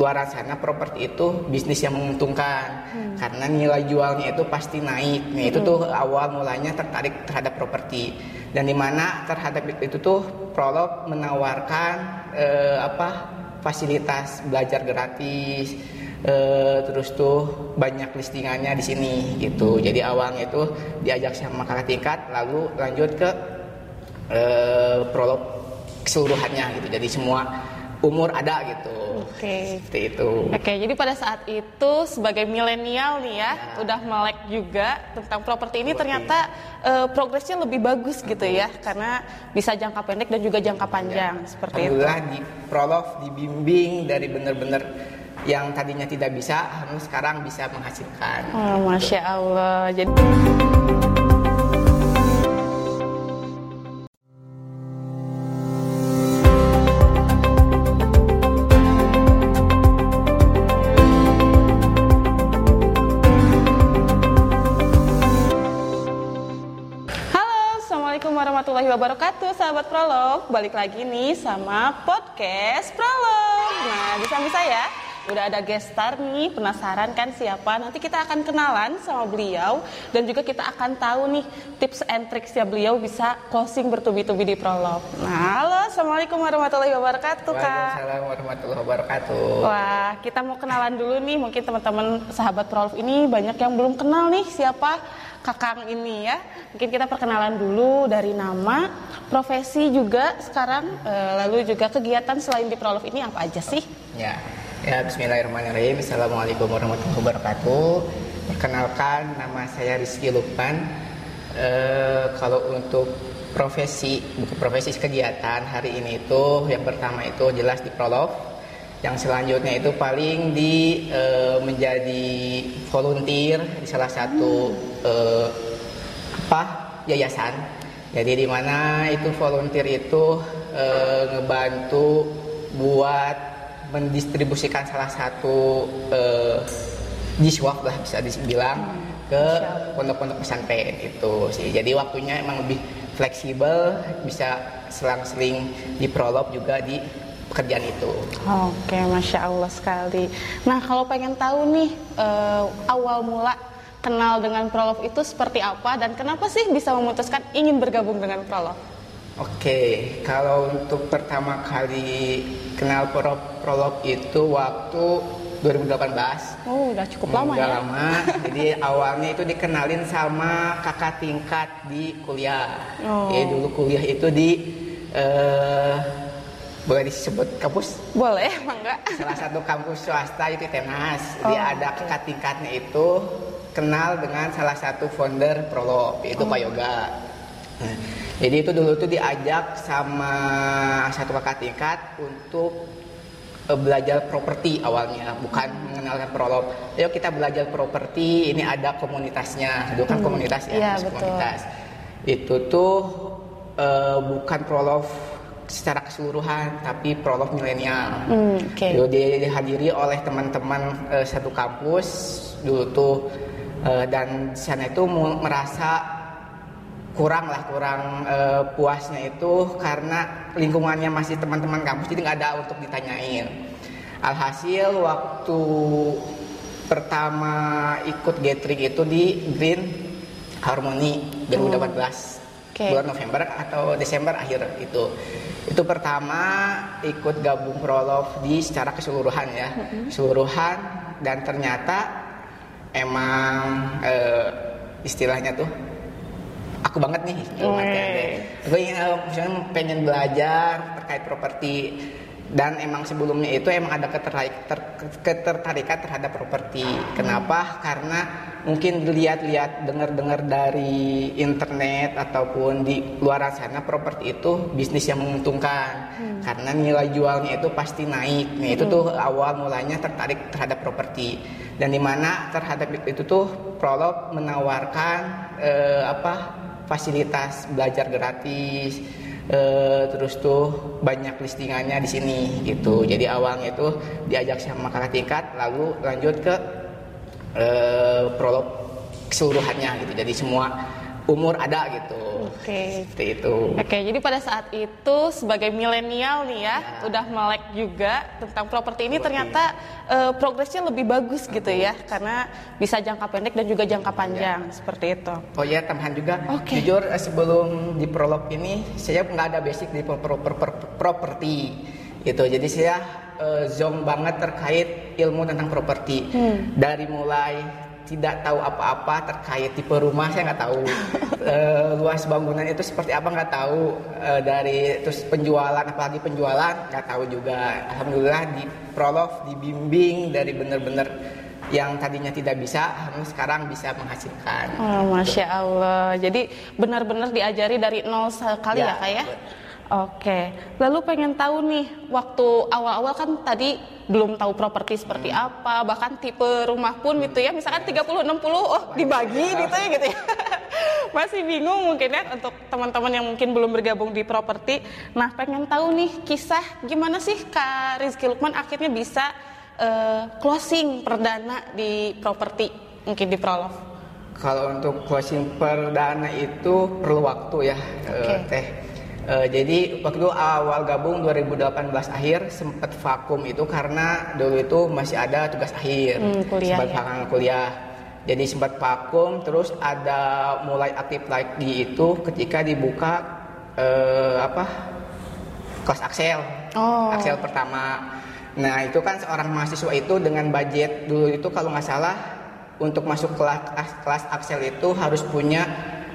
luar sana properti itu bisnis yang menguntungkan hmm. karena nilai jualnya itu pasti naik. Nah, itu tuh awal mulanya tertarik terhadap properti dan di mana terhadap itu tuh Prolog menawarkan eh, apa fasilitas belajar gratis eh, terus tuh banyak listingannya di sini gitu. Jadi awalnya itu diajak sama kakak tingkat lalu lanjut ke eh, Prolog keseluruhannya gitu. Jadi semua umur ada gitu. Oke. Okay. Seperti itu. Oke, okay, jadi pada saat itu sebagai milenial nih ya, ya, udah melek juga tentang properti ini ternyata uh, progresnya lebih bagus gitu ya, karena bisa jangka pendek dan juga jangka panjang ya. seperti itu. Alhamdulillah di prolog dibimbing dari benar-benar yang tadinya tidak bisa, sekarang bisa menghasilkan. Oh, Masya Allah. Jadi wabarakatuh sahabat Prolog. Balik lagi nih sama podcast Prolog. Nah di samping saya udah ada guest star nih. Penasaran kan siapa? Nanti kita akan kenalan sama beliau. Dan juga kita akan tahu nih tips and tricksnya beliau bisa closing bertubi-tubi di Prolog. Nah halo. Assalamualaikum warahmatullahi wabarakatuh Kak. Waalaikumsalam warahmatullahi wabarakatuh. Wah kita mau kenalan dulu nih. Mungkin teman-teman sahabat Prolog ini banyak yang belum kenal nih siapa Kakang ini ya. Mungkin kita perkenalan dulu dari nama, profesi juga sekarang, e, lalu juga kegiatan selain di Prolog ini apa aja sih? Ya, ya Bismillahirrahmanirrahim. Assalamualaikum warahmatullahi wabarakatuh. Perkenalkan nama saya Rizky Lukman. E, kalau untuk profesi, profesi kegiatan hari ini itu yang pertama itu jelas di Prolog yang selanjutnya itu paling di e, menjadi volunteer di salah satu e, apa yayasan jadi di mana itu volunteer itu e, ngebantu buat mendistribusikan salah satu e, jiswaf lah bisa dibilang ke pondok-pondok pesantren itu sih jadi waktunya emang lebih fleksibel bisa selang-seling di prolog juga di pekerjaan itu. Oke, masya Allah sekali. Nah, kalau pengen tahu nih uh, awal mula kenal dengan Prolog itu seperti apa dan kenapa sih bisa memutuskan ingin bergabung dengan Prolog? Oke, kalau untuk pertama kali kenal Prolog itu waktu 2018. Oh, udah cukup lama udah ya. lama. Jadi awalnya itu dikenalin sama kakak tingkat di kuliah. Oh. Jadi dulu kuliah itu di uh, boleh disebut kampus? Boleh, enggak. Salah satu kampus swasta itu Tenas. Oh, Dia ada okay. tingkat-tingkatnya itu kenal dengan salah satu founder Prolog, yaitu oh. Pak Yoga. Nah, jadi itu dulu tuh diajak sama satu kakak tingkat untuk uh, belajar properti awalnya, bukan mengenalkan Prolog. Ayo kita belajar properti, ini ada komunitasnya. Dulu kan hmm. komunitas ya, ya betul. komunitas. Itu tuh uh, bukan Prolog secara keseluruhan tapi prolog milenial. Mm, okay. dihadiri oleh teman-teman uh, satu kampus dulu tuh uh, dan sana itu merasa kurang lah kurang uh, puasnya itu karena lingkungannya masih teman-teman kampus jadi nggak ada untuk ditanyain. Alhasil waktu pertama ikut gathering itu di Green Harmony 2018. Mm okay. bulan November atau Desember akhir itu. Itu pertama ikut gabung prolog di secara keseluruhan ya, keseluruhan dan ternyata emang uh, istilahnya tuh aku banget nih oh, gue ingin uh, misalnya pengen belajar terkait properti dan emang sebelumnya itu emang ada ketertarik, ter, ketertarikan terhadap properti. Kenapa? Karena mungkin dilihat-lihat dengar-dengar dari internet ataupun di luar sana properti itu bisnis yang menguntungkan. Hmm. Karena nilai jualnya itu pasti naik. Nah, itu hmm. tuh awal mulanya tertarik terhadap properti. Dan di mana terhadap itu tuh Prolog menawarkan eh, apa fasilitas belajar gratis Uh, terus tuh banyak listingannya di sini gitu. Jadi awalnya itu diajak sama kakak tingkat, lalu lanjut ke uh, prolog keseluruhannya gitu. Jadi semua umur ada gitu. Oke. Okay. Seperti itu. Oke, okay, jadi pada saat itu sebagai milenial nih ya, ya, udah melek juga tentang properti ini ternyata uh, progresnya lebih bagus, bagus gitu ya, karena bisa jangka pendek dan juga jangka panjang ya. seperti itu. Oh ya, tambahan juga. Okay. Jujur eh, sebelum di prolog ini saya nggak ada basic di properti gitu. Jadi saya uh, zong banget terkait ilmu tentang properti hmm. dari mulai tidak tahu apa-apa terkait tipe rumah saya nggak tahu uh, luas bangunan itu seperti apa nggak tahu uh, dari terus penjualan apalagi penjualan nggak tahu juga alhamdulillah di prolog dibimbing dari benar-benar yang tadinya tidak bisa sekarang bisa menghasilkan. Oh, Masya Allah. Jadi benar-benar diajari dari nol sekali ya, ya kak ya? Oke, lalu pengen tahu nih, waktu awal-awal kan tadi belum tahu properti seperti hmm. apa, bahkan tipe rumah pun gitu ya, misalkan 30 60 oh dibagi gitu ya gitu ya. Masih bingung mungkin ya untuk teman-teman yang mungkin belum bergabung di properti. Nah, pengen tahu nih kisah gimana sih Kak Rizky Lukman akhirnya bisa uh, closing perdana di properti mungkin di Prolog. Kalau untuk closing perdana itu perlu waktu ya, okay. uh, Teh Uh, jadi waktu awal gabung 2018 akhir sempat vakum itu karena dulu itu masih ada tugas akhir, hmm, kuliah, sempat ya. kuliah. Jadi sempat vakum, terus ada mulai aktif lagi itu ketika dibuka uh, apa kelas Axel, oh. Axel pertama. Nah itu kan seorang mahasiswa itu dengan budget dulu itu kalau nggak salah untuk masuk kelas kelas Axel itu harus punya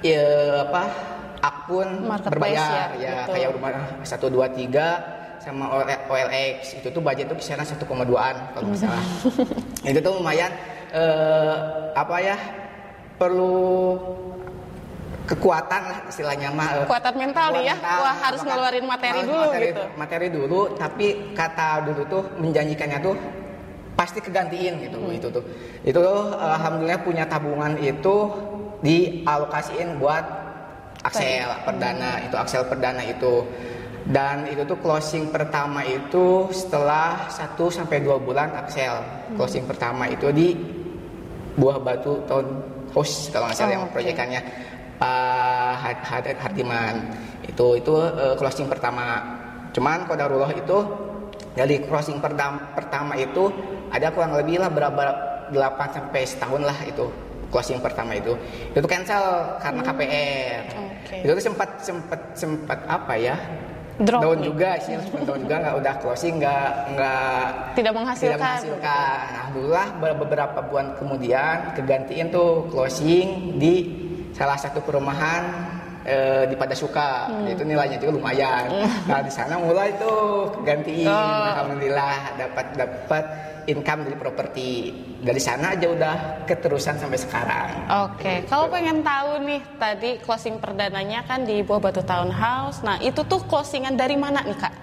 ya, apa akun berbayar ya, ya kayak rumah satu dua tiga sama OLX itu tuh budget tuh kisaran 1,2an kalau nggak salah. Itu tuh lumayan eh, apa ya perlu kekuatan lah istilahnya mah eh, kekuatan mental nih ya. mental, wah harus ngeluarin materi dulu materi, gitu. materi dulu tapi kata dulu tuh menjanjikannya tuh pasti kegantiin gitu hmm. itu tuh. Itu tuh alhamdulillah punya tabungan itu dialokasiin buat Axel perdana itu Axel perdana itu. Dan itu tuh closing pertama itu setelah 1 sampai 2 bulan Axel closing pertama itu di Buah Batu tahun host kalau nggak salah oh, yang proyekannya. Pak Hadat Hardiman. Itu itu uh, closing pertama. Cuman kodarullah itu dari closing pertama, pertama itu ada kurang lebih lah berapa 8 sampai setahun lah itu closing pertama itu. Itu cancel karena hmm. Okay. itu sempat sempat sempat apa ya? Drop down juga sih sempat down juga nggak udah closing nggak nggak tidak menghasilkan. tidak menghasilkan. Alhamdulillah beberapa bulan kemudian kegantiin tuh closing di salah satu perumahan eh, di pada suka hmm. itu nilainya juga lumayan hmm. nah di sana mulai tuh kegantiin oh. alhamdulillah dapat dapat income dari properti dari sana aja udah keterusan sampai sekarang. Oke, okay. gitu. kalau pengen tahu nih tadi closing perdananya kan di Buah Batu Townhouse. Nah itu tuh closingan dari mana nih kak?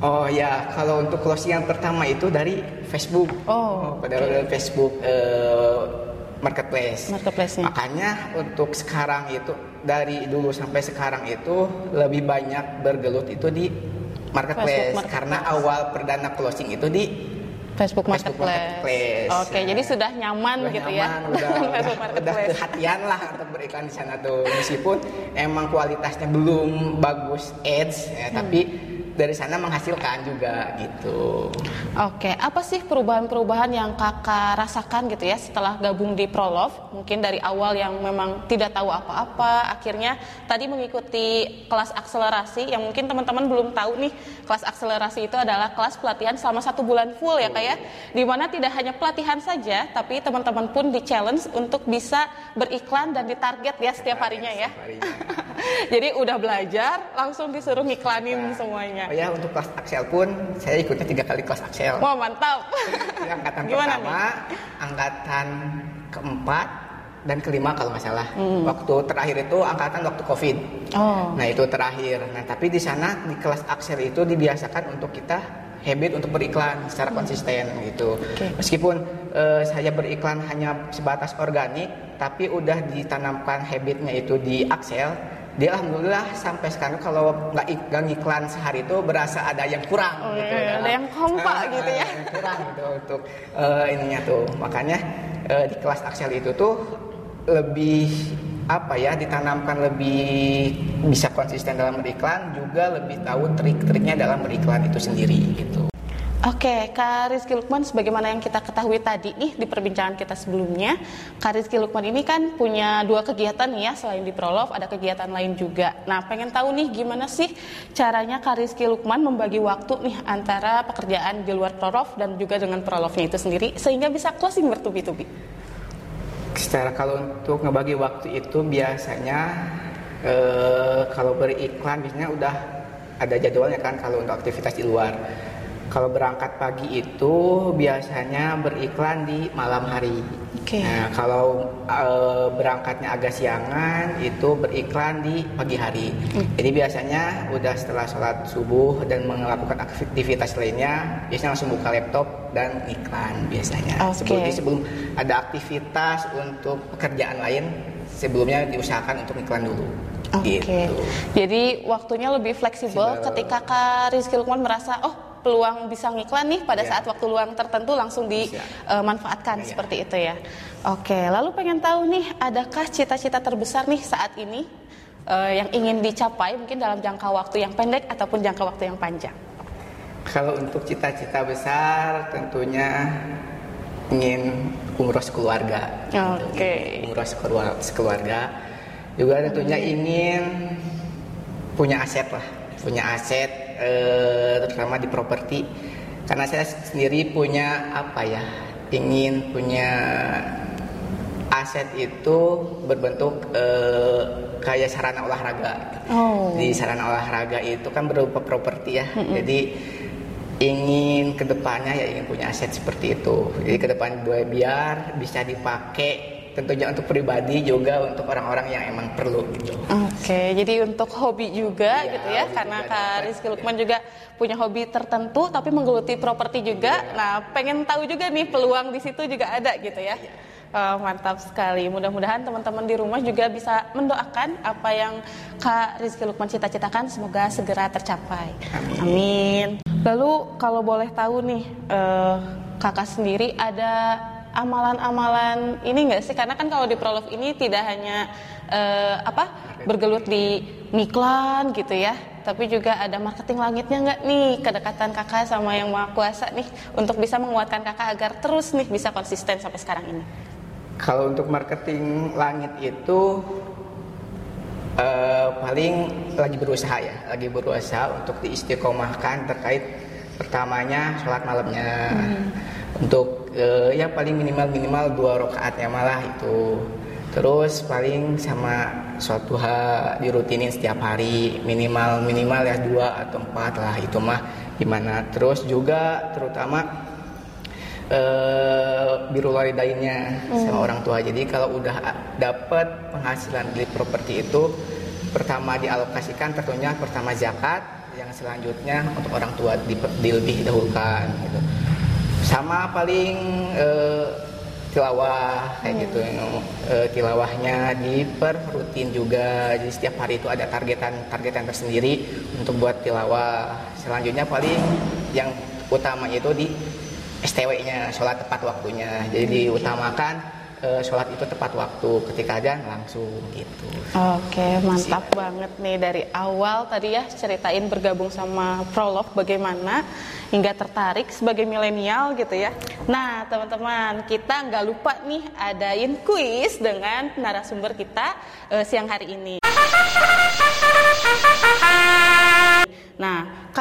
Oh ya, kalau untuk closing yang pertama itu dari Facebook. Oh, oh pada okay. Facebook uh, marketplace. Marketplace. -nya. Makanya untuk sekarang itu dari dulu sampai sekarang itu lebih banyak bergelut itu di marketplace, marketplace. karena awal perdana closing itu di Facebook Marketplace. Marketplace. Oke, okay, ya. jadi sudah nyaman sudah gitu ya. nyaman, ya. Udah, Facebook Marketplace. Udah kehatian lah untuk beriklan di sana tuh. Meskipun emang kualitasnya belum bagus ads ya, hmm. tapi dari sana menghasilkan juga gitu. Oke, apa sih perubahan-perubahan yang kakak rasakan gitu ya setelah gabung di Prolove? Mungkin dari awal yang memang tidak tahu apa-apa, akhirnya tadi mengikuti kelas akselerasi yang mungkin teman-teman belum tahu nih, kelas akselerasi itu adalah kelas pelatihan selama satu bulan full ya kayak, ya? di mana tidak hanya pelatihan saja, tapi teman-teman pun di challenge untuk bisa beriklan dan ditarget ya setiap harinya ya. Jadi udah belajar, langsung disuruh ngiklanin nah, semuanya. Oh ya untuk kelas Axel pun saya ikutnya tiga kali kelas Axel. Wah mantap. angkatan Gimana pertama, nih? angkatan keempat dan kelima kalau nggak salah. Hmm. Waktu terakhir itu angkatan waktu COVID. Oh. Nah itu terakhir. Nah tapi di sana di kelas Axel itu dibiasakan untuk kita habit untuk beriklan secara konsisten gitu. Okay. Meskipun uh, saya beriklan hanya sebatas organik, tapi udah ditanamkan habitnya itu di Axel dia alhamdulillah sampai sekarang kalau nggak ngiklan sehari itu berasa ada yang kurang oh, gitu iya, ada yang kompak uh, gitu ya. yang kurang gitu untuk uh, ininya tuh. Makanya uh, di kelas Axel itu tuh lebih apa ya ditanamkan lebih bisa konsisten dalam beriklan juga lebih tahu trik-triknya dalam beriklan itu sendiri gitu. Oke, Kak Rizky Lukman, sebagaimana yang kita ketahui tadi nih di perbincangan kita sebelumnya, Kak Rizky Lukman ini kan punya dua kegiatan ya, selain di Prolov ada kegiatan lain juga. Nah, pengen tahu nih gimana sih caranya Kak Rizky Lukman membagi waktu nih antara pekerjaan di luar Prolov dan juga dengan Prolovnya itu sendiri, sehingga bisa closing bertubi-tubi. Secara kalau untuk ngebagi waktu itu biasanya eh, kalau beriklan biasanya udah ada jadwalnya kan kalau untuk aktivitas di luar kalau berangkat pagi itu biasanya beriklan di malam hari. Okay. Nah, kalau e, berangkatnya agak siangan itu beriklan di pagi hari. Mm. Jadi biasanya udah setelah sholat subuh dan melakukan aktivitas lainnya, biasanya langsung buka laptop dan iklan biasanya. Okay. Sebelum, sebelum ada aktivitas untuk pekerjaan lain, sebelumnya diusahakan untuk iklan dulu. Oke. Okay. Gitu. Jadi waktunya lebih fleksibel ketika Kak Rizky Lukman merasa oh peluang bisa ngiklan nih pada yeah. saat waktu luang tertentu langsung dimanfaatkan uh, seperti itu ya. Oke, lalu pengen tahu nih, adakah cita-cita terbesar nih saat ini uh, yang ingin dicapai mungkin dalam jangka waktu yang pendek ataupun jangka waktu yang panjang? Kalau untuk cita-cita besar tentunya ingin umroh sekeluarga. Oke. Okay. Umroh sekeluarga. Juga tentunya ingin punya aset lah, punya aset eh, terutama di properti karena saya sendiri punya apa ya ingin punya aset itu berbentuk eh, kayak sarana olahraga. Oh. Di sarana olahraga itu kan berupa properti ya. Mm -hmm. Jadi ingin ke depannya ya ingin punya aset seperti itu. Jadi ke depan biar bisa dipakai tentunya untuk pribadi juga untuk orang-orang yang emang perlu gitu. Oke, okay, jadi untuk hobi juga ya, gitu ya, karena Kak Rizky Lukman ya. juga punya hobi tertentu tapi menggeluti properti juga. Ya. Nah, pengen tahu juga nih peluang di situ juga ada gitu ya. ya. Uh, mantap sekali. Mudah-mudahan teman-teman di rumah juga bisa mendoakan apa yang Kak Rizky Lukman cita-citakan semoga segera tercapai. Amin. Amin. Lalu kalau boleh tahu nih, uh, kakak sendiri ada amalan-amalan ini enggak sih? Karena kan kalau di Prolog ini tidak hanya uh, apa bergelut di ngiklan gitu ya, tapi juga ada marketing langitnya nggak nih kedekatan kakak sama yang maha kuasa nih untuk bisa menguatkan kakak agar terus nih bisa konsisten sampai sekarang ini. Kalau untuk marketing langit itu uh, paling lagi berusaha ya, lagi berusaha untuk diistiqomahkan terkait pertamanya sholat malamnya. Hmm. Untuk uh, ya paling minimal minimal dua rakaatnya malah itu. Terus paling sama suatu hal dirutinin setiap hari minimal minimal ya dua atau empat lah itu mah gimana. Terus juga terutama uh, biru walidainnya hmm. sama orang tua. Jadi kalau udah dapat penghasilan dari properti itu pertama dialokasikan tentunya pertama zakat yang selanjutnya untuk orang tua di, di lebih dahulukan gitu sama paling uh, tilawah kayak hmm. gitu uh, tilawahnya per rutin juga. Jadi setiap hari itu ada targetan targetan tersendiri untuk buat tilawah. Selanjutnya paling yang utama itu di STW-nya sholat tepat waktunya. Jadi diutamakan uh, sholat itu tepat waktu ketika ada langsung gitu. Oke mantap Sih. banget nih dari awal tadi ya ceritain bergabung sama Prolog bagaimana hingga tertarik sebagai milenial gitu ya. Nah teman-teman kita nggak lupa nih adain kuis dengan narasumber kita uh, siang hari ini.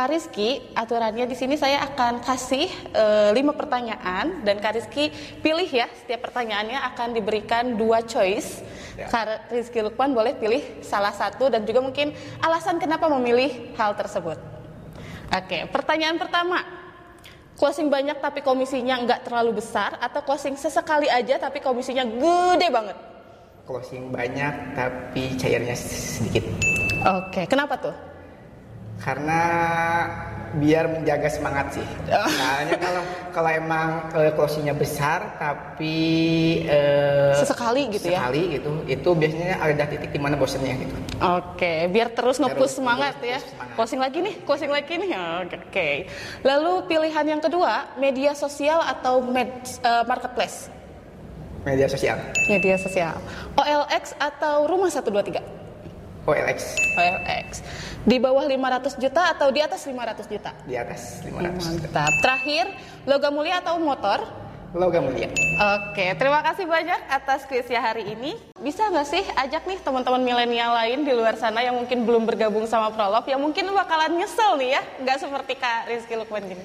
Kariski aturannya di sini saya akan kasih e, lima pertanyaan dan Kariski pilih ya setiap pertanyaannya akan diberikan dua choice. Ya. Kariski Lukman boleh pilih salah satu dan juga mungkin alasan kenapa memilih hal tersebut. Oke, pertanyaan pertama. Closing banyak tapi komisinya nggak terlalu besar atau closing sesekali aja tapi komisinya gede banget? Closing banyak tapi cairnya sedikit. Oke, kenapa tuh? Karena biar menjaga semangat sih. Soalnya kalau kalau emang uh, closingnya besar tapi uh, sesekali gitu sekali ya. Sekali gitu. Itu biasanya ada titik di mana bosannya gitu. Oke, biar terus ngepush semangat terus, ya. Semangat. Closing lagi nih, closing lagi nih. Oke. Okay. Lalu pilihan yang kedua, media sosial atau med, uh, marketplace? Media sosial. Media sosial. OLX atau Rumah 123? OLX. OLX. Di bawah 500 juta atau di atas 500 juta? Di atas 500 Mantap. Terakhir, logam mulia atau motor? Logam mulia. Oke, terima kasih banyak atas kuisnya hari ini. Bisa nggak sih ajak nih teman-teman milenial lain di luar sana yang mungkin belum bergabung sama Prolog, yang mungkin bakalan nyesel nih ya, nggak seperti Kak Rizky Lukman gini.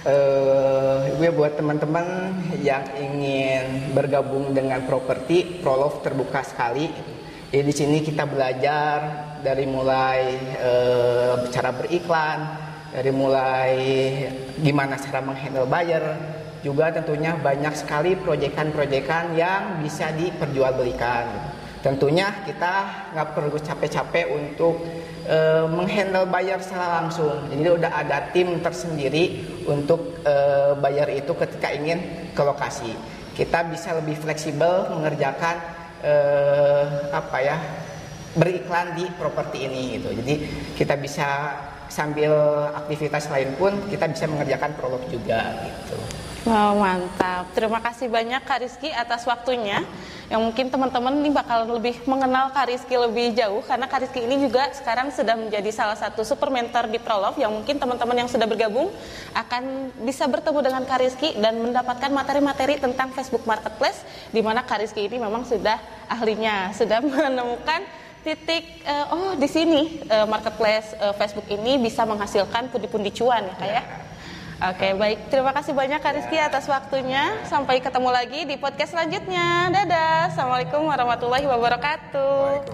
Uh, gue buat teman-teman yang ingin bergabung dengan properti, Prolog terbuka sekali. Jadi di sini kita belajar dari mulai uh, cara beriklan, dari mulai gimana cara menghandle buyer, juga tentunya banyak sekali proyekan-proyekan yang bisa diperjualbelikan. Tentunya kita nggak perlu capek-capek untuk e, menghandle bayar secara langsung. Jadi udah ada tim tersendiri untuk e, bayar itu ketika ingin ke lokasi. Kita bisa lebih fleksibel mengerjakan e, apa ya beriklan di properti ini gitu. Jadi kita bisa sambil aktivitas lain pun kita bisa mengerjakan prolog juga gitu. Wow, mantap. Terima kasih banyak Kak Rizky atas waktunya. Yang mungkin teman-teman ini bakal lebih mengenal Kak Rizky lebih jauh karena Kak Rizky ini juga sekarang sudah menjadi salah satu super mentor di Prolove yang mungkin teman-teman yang sudah bergabung akan bisa bertemu dengan Kak Rizky dan mendapatkan materi-materi tentang Facebook Marketplace di mana Kak Rizky ini memang sudah ahlinya, sudah menemukan titik uh, oh di sini uh, marketplace uh, Facebook ini bisa menghasilkan pundi-pundi cuan ya kayak. Ya? Oke, baik. Terima kasih banyak Kak Rizky atas waktunya. Sampai ketemu lagi di podcast selanjutnya. Dadah. Assalamualaikum warahmatullahi wabarakatuh.